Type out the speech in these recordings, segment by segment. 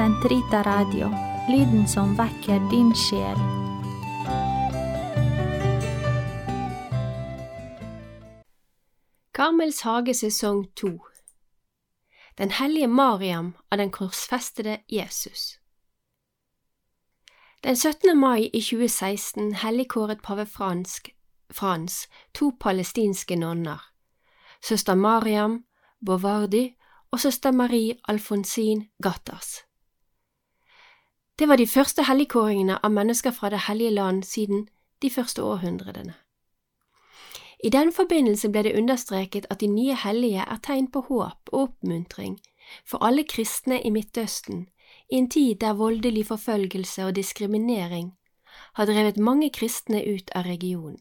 Sentrita Radio, lyden som vekker din sjel. Karmels hage sesong to Den hellige Mariam av den korsfestede Jesus Den 17. mai i 2016 helligkåret pave Fransk, Frans to palestinske nonner, søster Mariam Bovardi og søster Marie Alfonsin Gattas. Det var de første helligkåringene av mennesker fra Det hellige land siden de første århundrene. I den forbindelse ble det understreket at de nye hellige er tegn på håp og oppmuntring for alle kristne i Midtøsten i en tid der voldelig forfølgelse og diskriminering har drevet mange kristne ut av regionen.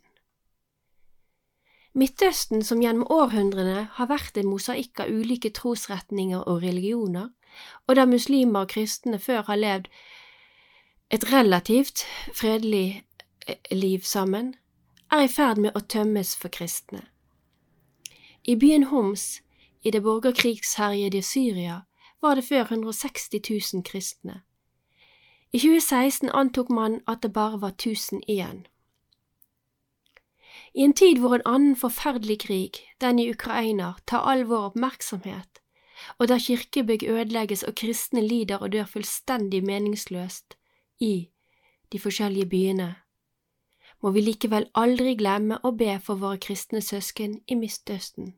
Midtøsten, som gjennom århundrene har vært en mosaikk av ulike trosretninger og religioner, og der muslimer og kristne før har levd et relativt fredelig eh, liv sammen, er i ferd med å tømmes for kristne. I byen Homs, i det borgerkrigsherjede Syria, var det før 160 000 kristne. I 2016 antok man at det bare var 1000 igjen. I en tid hvor en annen forferdelig krig, den i Ukraina, tar all vår oppmerksomhet, og der kirkebygg ødelegges og kristne lider og dør fullstendig meningsløst i de forskjellige byene, må vi likevel aldri glemme å be for våre kristne søsken i Midtøsten.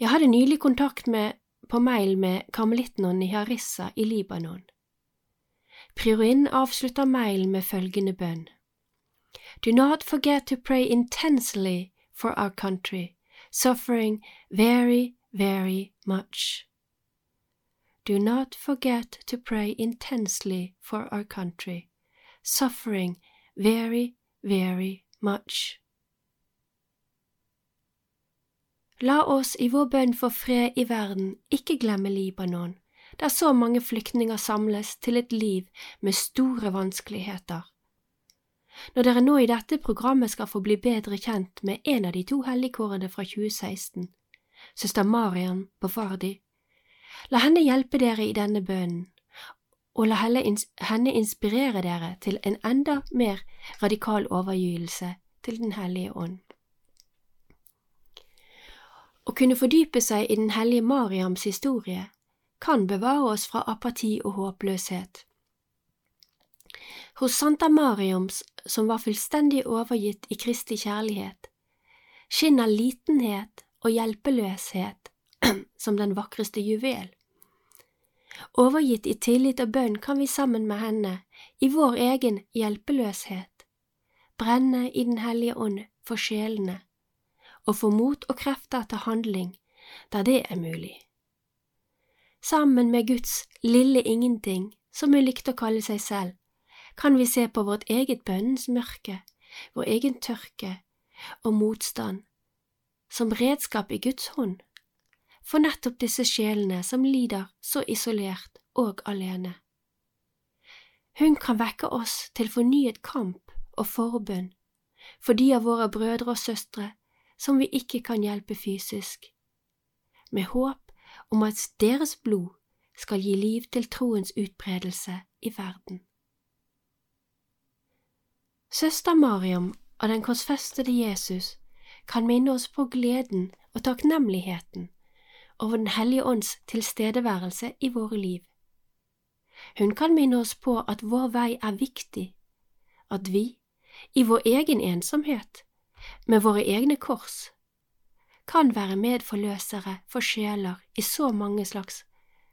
Jeg hadde nylig kontakt med, på mail med karmelittnonnen i Harissa i Libanon. Priorin avslutter mailen med følgende bønn. Do not forget to pray intensely for our country, suffering very, very much. Do not forget to pray intensely for our country, suffering very, very much. La oss i vår bønn for fred i verden ikke glemme Libanon, der så mange flyktninger samles til et liv med store vanskeligheter. Når dere nå i dette programmet skal få bli bedre kjent med en av de to helligkårene fra 2016, søster Mariam Bafardi, la henne hjelpe dere i denne bønnen, og la henne inspirere dere til en enda mer radikal overgivelse til Den hellige ånd. Å kunne fordype seg i Den hellige Mariams historie kan bevare oss fra apati og håpløshet. Hos Santa Mariams, som var fullstendig overgitt i Kristi kjærlighet, skinner litenhet og hjelpeløshet som den vakreste juvel. Overgitt i tillit og bønn kan vi sammen med henne, i vår egen hjelpeløshet, brenne i Den hellige ånd for sjelene, og få mot og krefter til handling der det er mulig. Sammen med Guds lille ingenting, som hun likte å kalle seg selv, kan vi se på vårt eget bønnens mørke, vår egen tørke og motstand, som redskap i Guds hånd, for nettopp disse sjelene som lider så isolert og alene. Hun kan vekke oss til fornyet kamp og forbønn for de av våre brødre og søstre som vi ikke kan hjelpe fysisk, med håp om at deres blod skal gi liv til troens utbredelse i verden. Søster Mariam av den korsfestede Jesus kan minne oss på gleden og takknemligheten over Den hellige ånds tilstedeværelse i våre liv. Hun kan minne oss på at vår vei er viktig, at vi, i vår egen ensomhet, med våre egne kors, kan være medforløsere for sjeler i så mange slags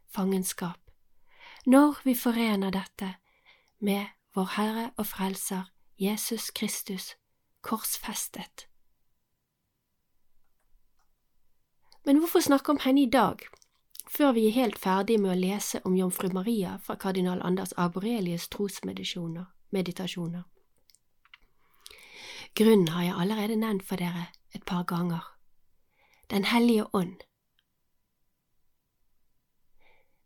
fangenskap, når vi forener dette med vår Herre og Frelser Jesus Kristus korsfestet. Men hvorfor snakke om henne i dag, før vi er helt ferdige med å lese om jomfru Maria fra kardinal Anders Arborelius trosmeditasjoner? Grunnen har jeg allerede nevnt for dere et par ganger. Den hellige ånd.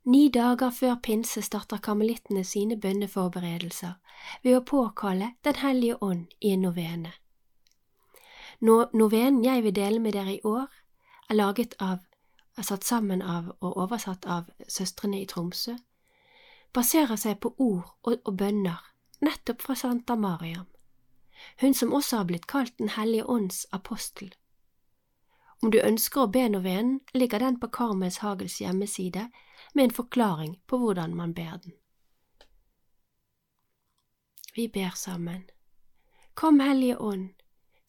Ni dager før pinse starter karmelittene sine bønneforberedelser ved å påkalle Den hellige ånd i en novene. Novenen jeg vil dele med dere i år, er laget av er satt sammen av og oversatt av søstrene i Tromsø, baserer seg på ord og, og bønner nettopp fra Santa Mariam, hun som også har blitt kalt Den hellige ånds apostel. Om du ønsker å be novenen, ligger den på Karmels Hagels hjemmeside med en forklaring på hvordan man ber den. Vi ber sammen. Kom, Hellige Ånd,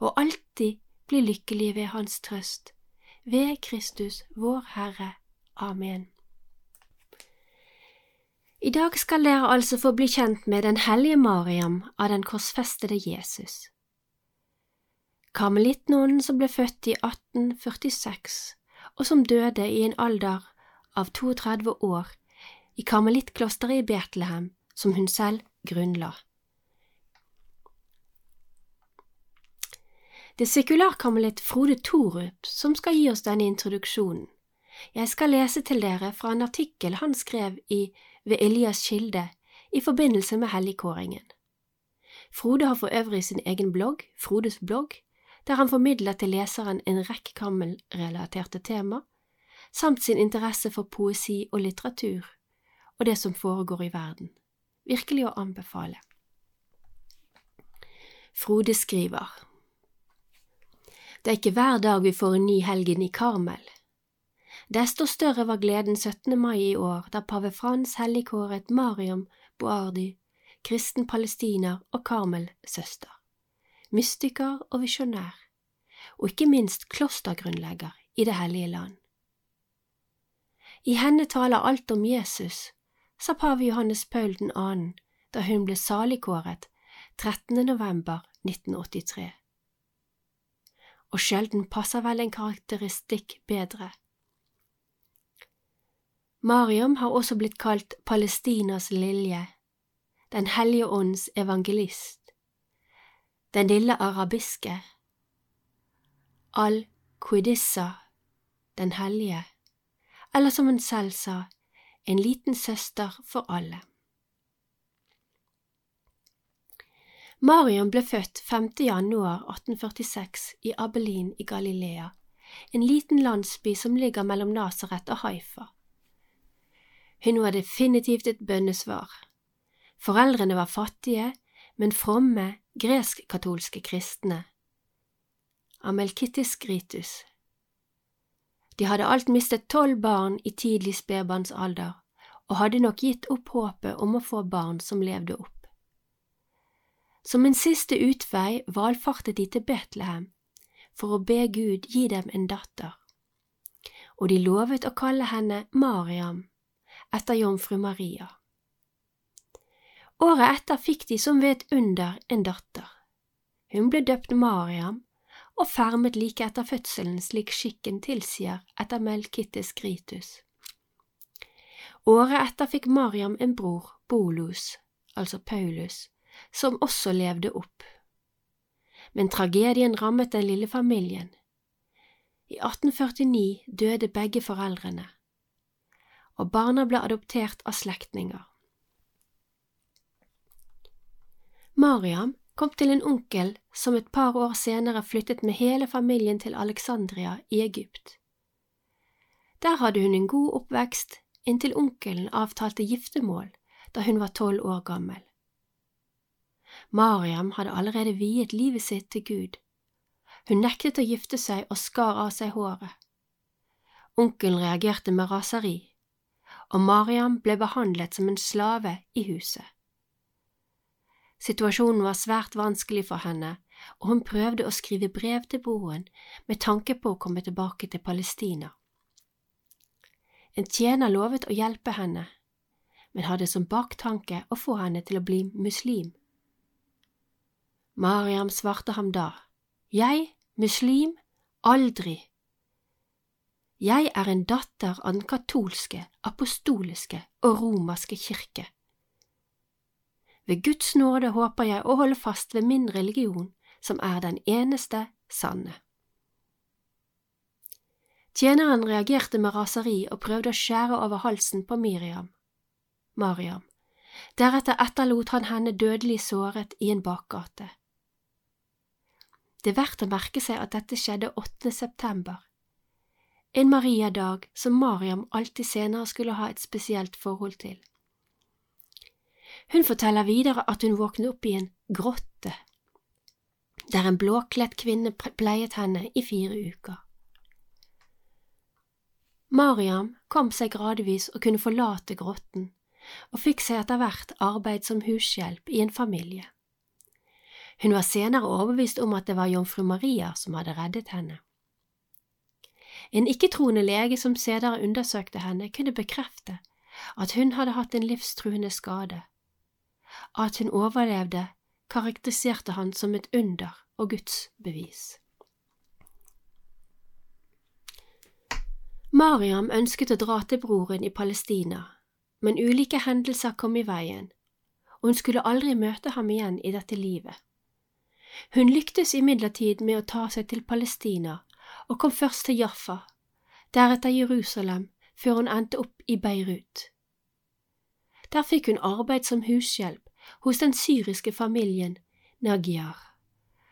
og alltid bli lykkelige ved Hans trøst. Ved Kristus, vår Herre. Amen. I dag skal dere altså få bli kjent med Den hellige Mariam av den korsfestede Jesus. Karmelittnonnen som ble født i 1846, og som døde i en alder av 32 år i karmelittklosteret i Betlehem, som hun selv grunnla. Det er sekularkarmelitt Frode Thorup som skal gi oss denne introduksjonen. Jeg skal lese til dere fra en artikkel han skrev i Ved Elias kilde i forbindelse med helligkåringen. Frode har for øvrig sin egen blogg, Frodes blogg, der han formidler til leseren en rekke kammelrelaterte tema, samt sin interesse for poesi og litteratur og det som foregår i verden. Virkelig å anbefale. Frode skriver Det er ikke hver dag vi får en ny helgen i Karmel. Desto større var gleden 17. mai i år da pave Frans helligkåret Mariam Boardi, kristen palestiner og Karmel-søster mystiker og visjonær, og ikke minst klostergrunnlegger i Det hellige land. I henne taler alt om Jesus, sa pave Johannes Paul 2. da hun ble saligkåret 13. november 1983. Og sjelden passer vel en karakteristikk bedre. Mariam har også blitt kalt Palestinas lilje, Den hellige ånds evangelist den lille arabiske, al-Qudissa, den hellige, eller som hun selv sa, en liten søster for alle. Mariam ble født 5. januar 1846 i Abelin i Galilea, en liten landsby som ligger mellom Nasaret og Haifa. Hun var definitivt et bønnesvar. Foreldrene var fattige, men fromme, gresk-katolske kristne, Amelkittis gritus. De hadde alt mistet tolv barn i tidlig spedbarnsalder og hadde nok gitt opp håpet om å få barn som levde opp. Som en siste utvei valfartet de til Betlehem for å be Gud gi dem en datter, og de lovet å kalle henne Mariam etter jomfru Maria. Året etter fikk de som ved et under en datter. Hun ble døpt Mariam og fermet like etter fødselen slik skikken tilsier etter Melkittes Gritus. Året etter fikk Mariam en bror, Bolus, altså Paulus, som også levde opp. Men tragedien rammet den lille familien. I 1849 døde begge foreldrene, og barna ble adoptert av slektninger. Mariam kom til en onkel som et par år senere flyttet med hele familien til Alexandria i Egypt. Der hadde hun en god oppvekst inntil onkelen avtalte giftermål da hun var tolv år gammel. Mariam hadde allerede viet livet sitt til Gud. Hun nektet å gifte seg og skar av seg håret. Onkelen reagerte med raseri, og Mariam ble behandlet som en slave i huset. Situasjonen var svært vanskelig for henne, og hun prøvde å skrive brev til broren med tanke på å komme tilbake til Palestina. En tjener lovet å hjelpe henne, men hadde som baktanke å få henne til å bli muslim. Mariam svarte ham da, Jeg, muslim, aldri. Jeg er en datter av den katolske, apostoliske og romerske kirke. Ved Guds nåde håper jeg å holde fast ved min religion, som er den eneste sanne. Tjeneren reagerte med raseri og prøvde å skjære over halsen på Miriam. Mariam. Deretter etterlot han henne dødelig såret i en bakgate. Det er verdt å merke seg at dette skjedde 8. september, en Maria-dag som Mariam alltid senere skulle ha et spesielt forhold til. Hun forteller videre at hun våknet opp i en grotte, der en blåkledt kvinne pleiet henne i fire uker. Mariam kom seg gradvis og kunne forlate grotten, og fikk seg etter hvert arbeid som hushjelp i en familie. Hun var senere overbevist om at det var jomfru Maria som hadde reddet henne. En ikke-troende lege som senere undersøkte henne, kunne bekrefte at hun hadde hatt en livstruende skade. At hun overlevde, karakteriserte han som et under og Guds bevis. Mariam ønsket å dra til broren i Palestina, men ulike hendelser kom i veien, og hun skulle aldri møte ham igjen i dette livet. Hun lyktes imidlertid med å ta seg til Palestina og kom først til Jaffa, deretter Jerusalem, før hun endte opp i Beirut. Der fikk hun arbeid som hushjelp hos den syriske familien Nagyar,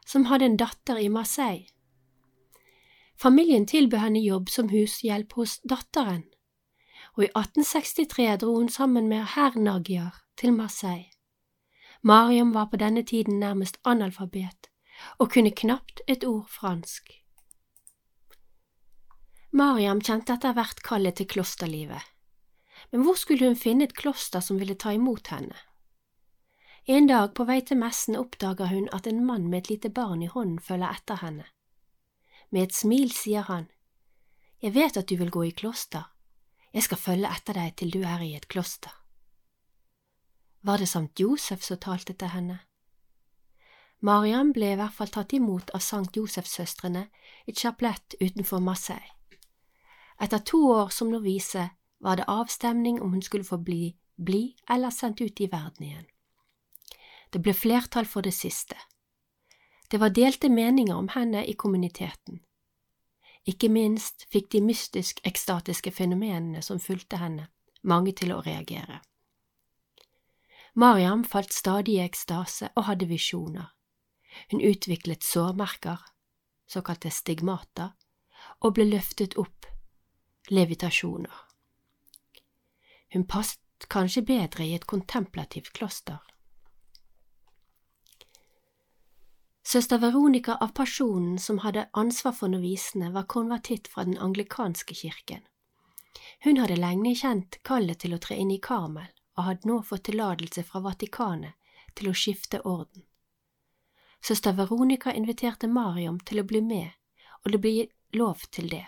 som hadde en datter i Marseille. Familien tilbød henne jobb som hushjelp hos datteren, og i 1863 dro hun sammen med herr Nagyar til Marseille. Mariam var på denne tiden nærmest analfabet og kunne knapt et ord fransk. Mariam kjente etter hvert kallet til klosterlivet, men hvor skulle hun finne et kloster som ville ta imot henne? En dag på vei til messen oppdager hun at en mann med et lite barn i hånden følger etter henne. Med et smil sier han, Jeg vet at du vil gå i kloster, jeg skal følge etter deg til du er i et kloster. Var det Sankt Josef som talte til henne? Mariam ble i hvert fall tatt imot av Sankt Josefs-søstrene i chaplet utenfor Marseille. Etter to år som novise var det avstemning om hun skulle få bli, bli eller sendt ut i verden igjen. Det ble flertall for det siste. Det var delte meninger om henne i kommuniteten. Ikke minst fikk de mystisk-ekstatiske fenomenene som fulgte henne, mange til å reagere. Mariam falt stadig i ekstase og hadde visjoner. Hun utviklet sårmerker, såkalte stigmata, og ble løftet opp, levitasjoner. Hun passet kanskje bedre i et kontemplativt kloster. Søster Veronica av Pasjonen, som hadde ansvar for novisene, var konvertitt fra den anglikanske kirken. Hun hadde lenge kjent kallet til å tre inn i Karmel, og hadde nå fått tillatelse fra Vatikanet til å skifte orden. Søster Veronica inviterte Mariam til å bli med, og det ble lov til det.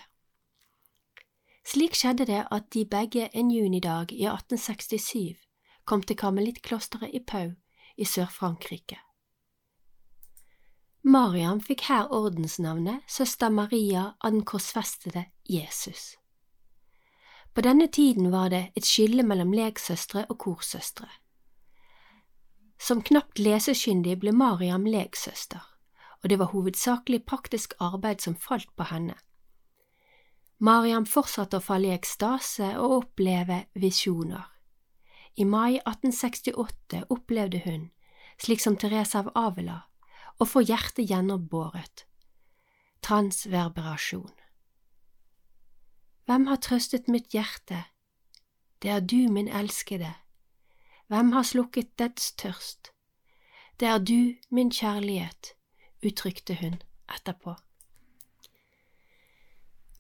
Slik skjedde det at de begge en junidag i 1867 kom til karmelittklosteret i Pau i Sør-Frankrike. Mariam fikk her ordensnavnet Søster Maria av den korsfestede Jesus. På denne tiden var det et skille mellom leksøstre og korsøstre. Som knapt leseskyndig ble Mariam leksøster, og det var hovedsakelig praktisk arbeid som falt på henne. Mariam fortsatte å falle i ekstase og oppleve visjoner. I mai 1868 opplevde hun, slik som Therese av Avila, å få hjertet gjennombåret. Transverberasjon. Hvem har trøstet mitt hjerte? Det er du, min elskede. Hvem har slukket dets tørst? Det er du, min kjærlighet, uttrykte hun etterpå.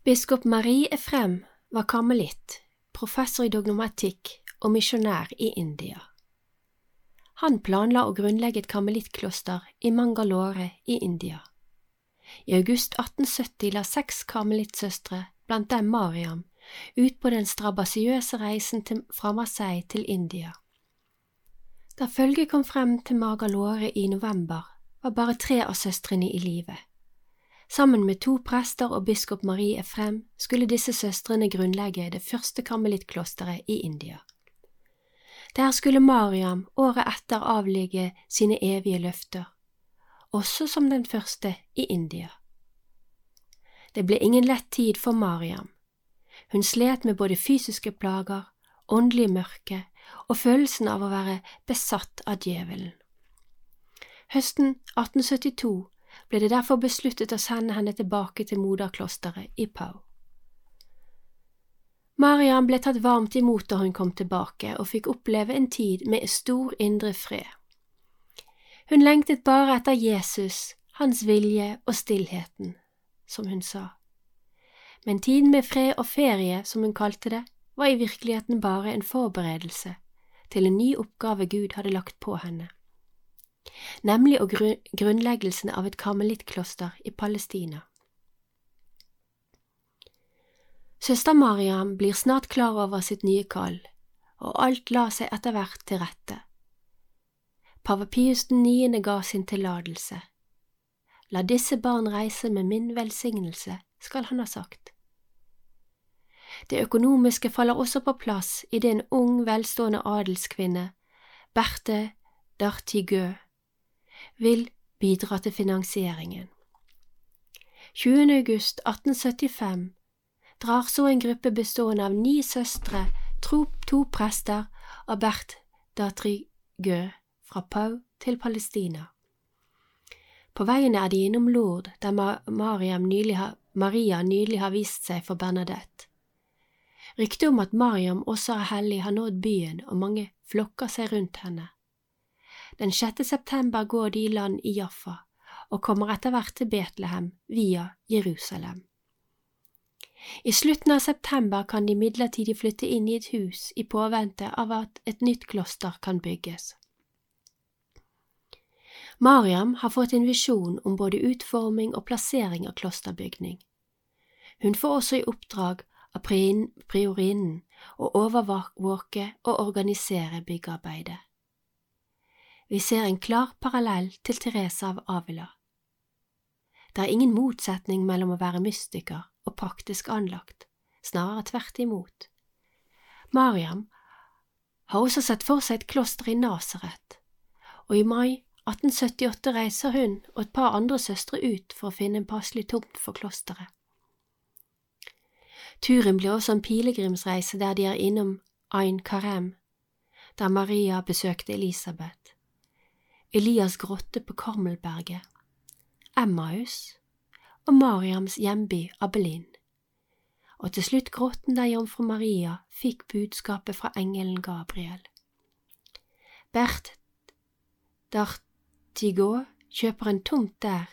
Biskop Marie Efrem var karmelitt, professor i dogmatikk og misjonær i India. Han planla å grunnlegge et karmelittkloster i Mangalore i India. I august 1870 la seks karmelittsøstre blant dem Mariam, ut på den strabasiøse reisen til, fra Marseille til India. Da følget kom frem til Magalore i november, var bare tre av søstrene i live. Sammen med to prester og biskop Marie Efrem skulle disse søstrene grunnlegge det første karmelittklosteret i India. Der skulle Mariam året etter avlegge sine evige løfter, også som den første i India. Det ble ingen lett tid for Mariam. Hun slet med både fysiske plager, åndelig mørke og følelsen av å være besatt av djevelen. Høsten 1872 ble det derfor besluttet å sende henne tilbake til moderklosteret i Pau. Mariam ble tatt varmt imot da hun kom tilbake og fikk oppleve en tid med stor indre fred. Hun lengtet bare etter Jesus, hans vilje og stillheten, som hun sa. Men tiden med fred og ferie, som hun kalte det, var i virkeligheten bare en forberedelse til en ny oppgave Gud hadde lagt på henne, nemlig å grunnleggelsen av et karmelittkloster i Palestina. Søster Mariam blir snart klar over sitt nye kall, og alt la seg etter hvert til rette. Pave Pius 9. ga sin tillatelse. La disse barn reise med min velsignelse, skal han ha sagt. Det økonomiske faller også på plass idet en ung, velstående adelskvinne, Berthe Dartigø, vil bidra til finansieringen. 20. august 1875 drar så en gruppe bestående av ni søstre, to prester og Bert Datrigø fra Pau til Palestina. På veien er de innom Lourdes, der nylig har, Maria nylig har vist seg for Bernadette. Ryktet om at Mariam også er hellig har nådd byen, og mange flokker seg rundt henne. Den 6. september går de i land i Jaffa og kommer etter hvert til Betlehem via Jerusalem. I slutten av september kan de midlertidig flytte inn i et hus i påvente av at et nytt kloster kan bygges. Mariam har fått en visjon om både utforming og plassering av klosterbygning. Hun får også i oppdrag av priorinnen å overvåke og organisere byggearbeidet. Vi ser en klar parallell til Teresa av Avila. Det er ingen motsetning mellom å være mystiker og praktisk anlagt, snarere tvert imot. Mariam har også sett for seg et kloster i Nasaret, og i mai 1878 reiser hun og et par andre søstre ut for å finne en passelig tomt for klosteret. Turen blir også en pilegrimsreise der de er innom Ain Karem, der Maria besøkte Elisabeth, Elias grotte på Karmelberget, Emmaus og Mariams hjemby Abelin, og til slutt grotten der jomfru Maria fikk budskapet fra engelen Gabriel. Bert Dartigot kjøper en tomt der,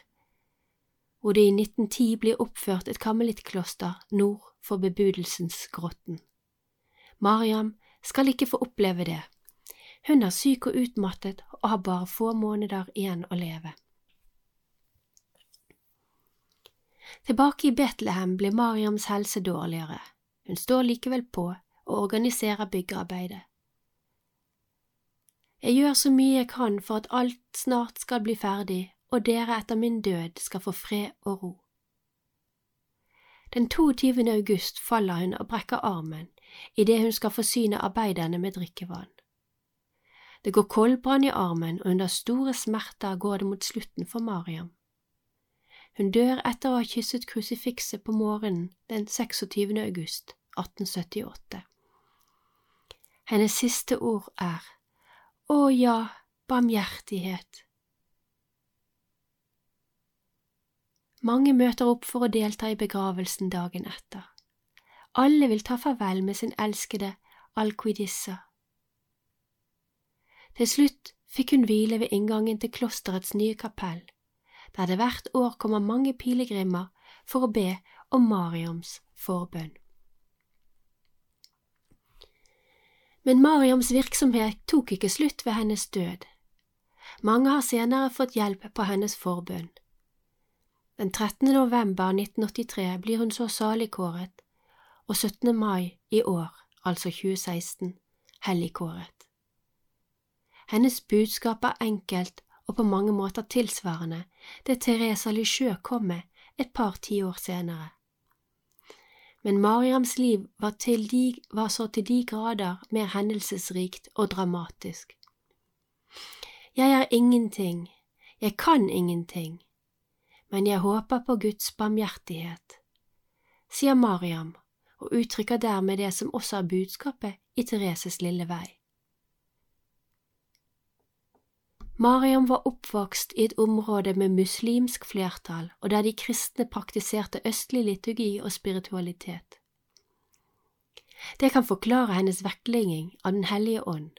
hvor det i 1910 blir oppført et karmelittkloster nord for bebudelsensgrotten. Mariam skal ikke få oppleve det. Hun er syk og utmattet og har bare få måneder igjen å leve. Tilbake i Betlehem blir Mariams helse dårligere. Hun står likevel på og organiserer byggearbeidet. Jeg gjør så mye jeg kan for at alt snart skal bli ferdig og dere etter min død skal få fred og ro. Den 22. august faller hun og brekker armen idet hun skal forsyne arbeiderne med drikkevann. Det går koldbrann i armen, og under store smerter går det mot slutten for Mariam. Hun dør etter å ha kysset krusifikset på morgenen den 26. august 1878. Hennes siste ord er Å ja, barmhjertighet. Mange møter opp for å delta i begravelsen dagen etter. Alle vil ta farvel med sin elskede Alquidissa. Til slutt fikk hun hvile ved inngangen til klosterets nye kapell, der det hvert år kommer mange pilegrimer for å be om Mariams forbønn. Men Mariams virksomhet tok ikke slutt ved hennes død. Mange har senere fått hjelp på hennes forbønn. Den 13. november 1983 blir hun så saligkåret, og 17. mai i år, altså 2016, helligkåret. Hennes budskap er enkelt og på mange måter tilsvarende det Teresa Lisieux kom med et par tiår senere. Men Mariams liv var, de, var så til de grader mer hendelsesrikt og dramatisk. Jeg er ingenting, jeg kan ingenting, men jeg håper på Guds barmhjertighet, sier Mariam og uttrykker dermed det som også er budskapet i Thereses lille vei. Mariam var oppvokst i et område med muslimsk flertall og der de kristne praktiserte østlig liturgi og spiritualitet. Det kan forklare hennes vektlegging av Den hellige ånd.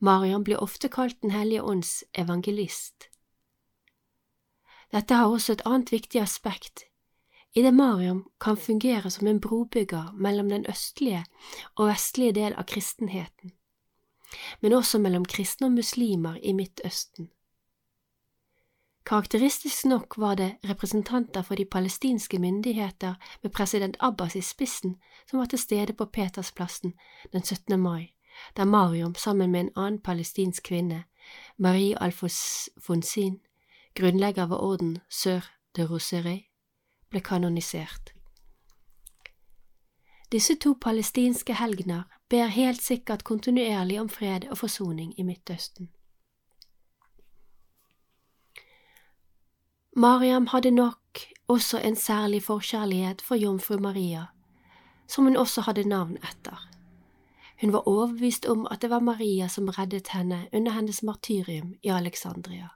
Mariam blir ofte kalt Den hellige ånds evangelist. Dette har også et annet viktig aspekt, i det Mariam kan fungere som en brobygger mellom den østlige og vestlige del av kristenheten men også mellom kristne og muslimer i Midtøsten. Karakteristisk nok var det representanter for de palestinske myndigheter med president Abbas i spissen som var til stede på Petersplassen den 17. mai, der Mariam sammen med en annen palestinsk kvinne, Marie Alfonsin, grunnlegger ved orden Sør de Roseret, ble kanonisert. Disse to palestinske helgener ber helt sikkert kontinuerlig om fred og forsoning i Midtøsten. Mariam hadde nok også en særlig forkjærlighet for jomfru Maria, som hun også hadde navn etter. Hun var overbevist om at det var Maria som reddet henne under hennes martyrium i Alexandria.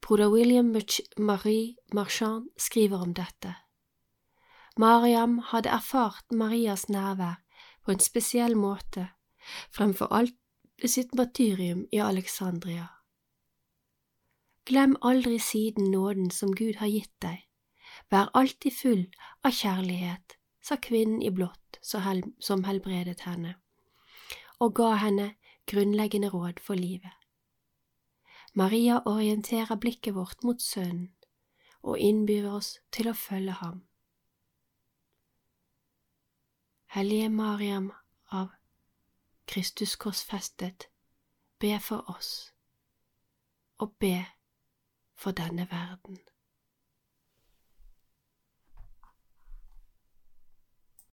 Broder William Marie Marchand skriver om dette. Mariam hadde erfart Marias nærvær på en spesiell måte, fremfor alt sitt martyrium i Alexandria. Glem aldri siden nåden som Gud har gitt deg, vær alltid full av kjærlighet, sa kvinnen i blått som helbredet henne, og ga henne grunnleggende råd for livet. Maria orienterer blikket vårt mot Sønnen og innbyr oss til å følge ham. Hellige Mariam av Kristus korsfestet, be for oss, og be for denne verden.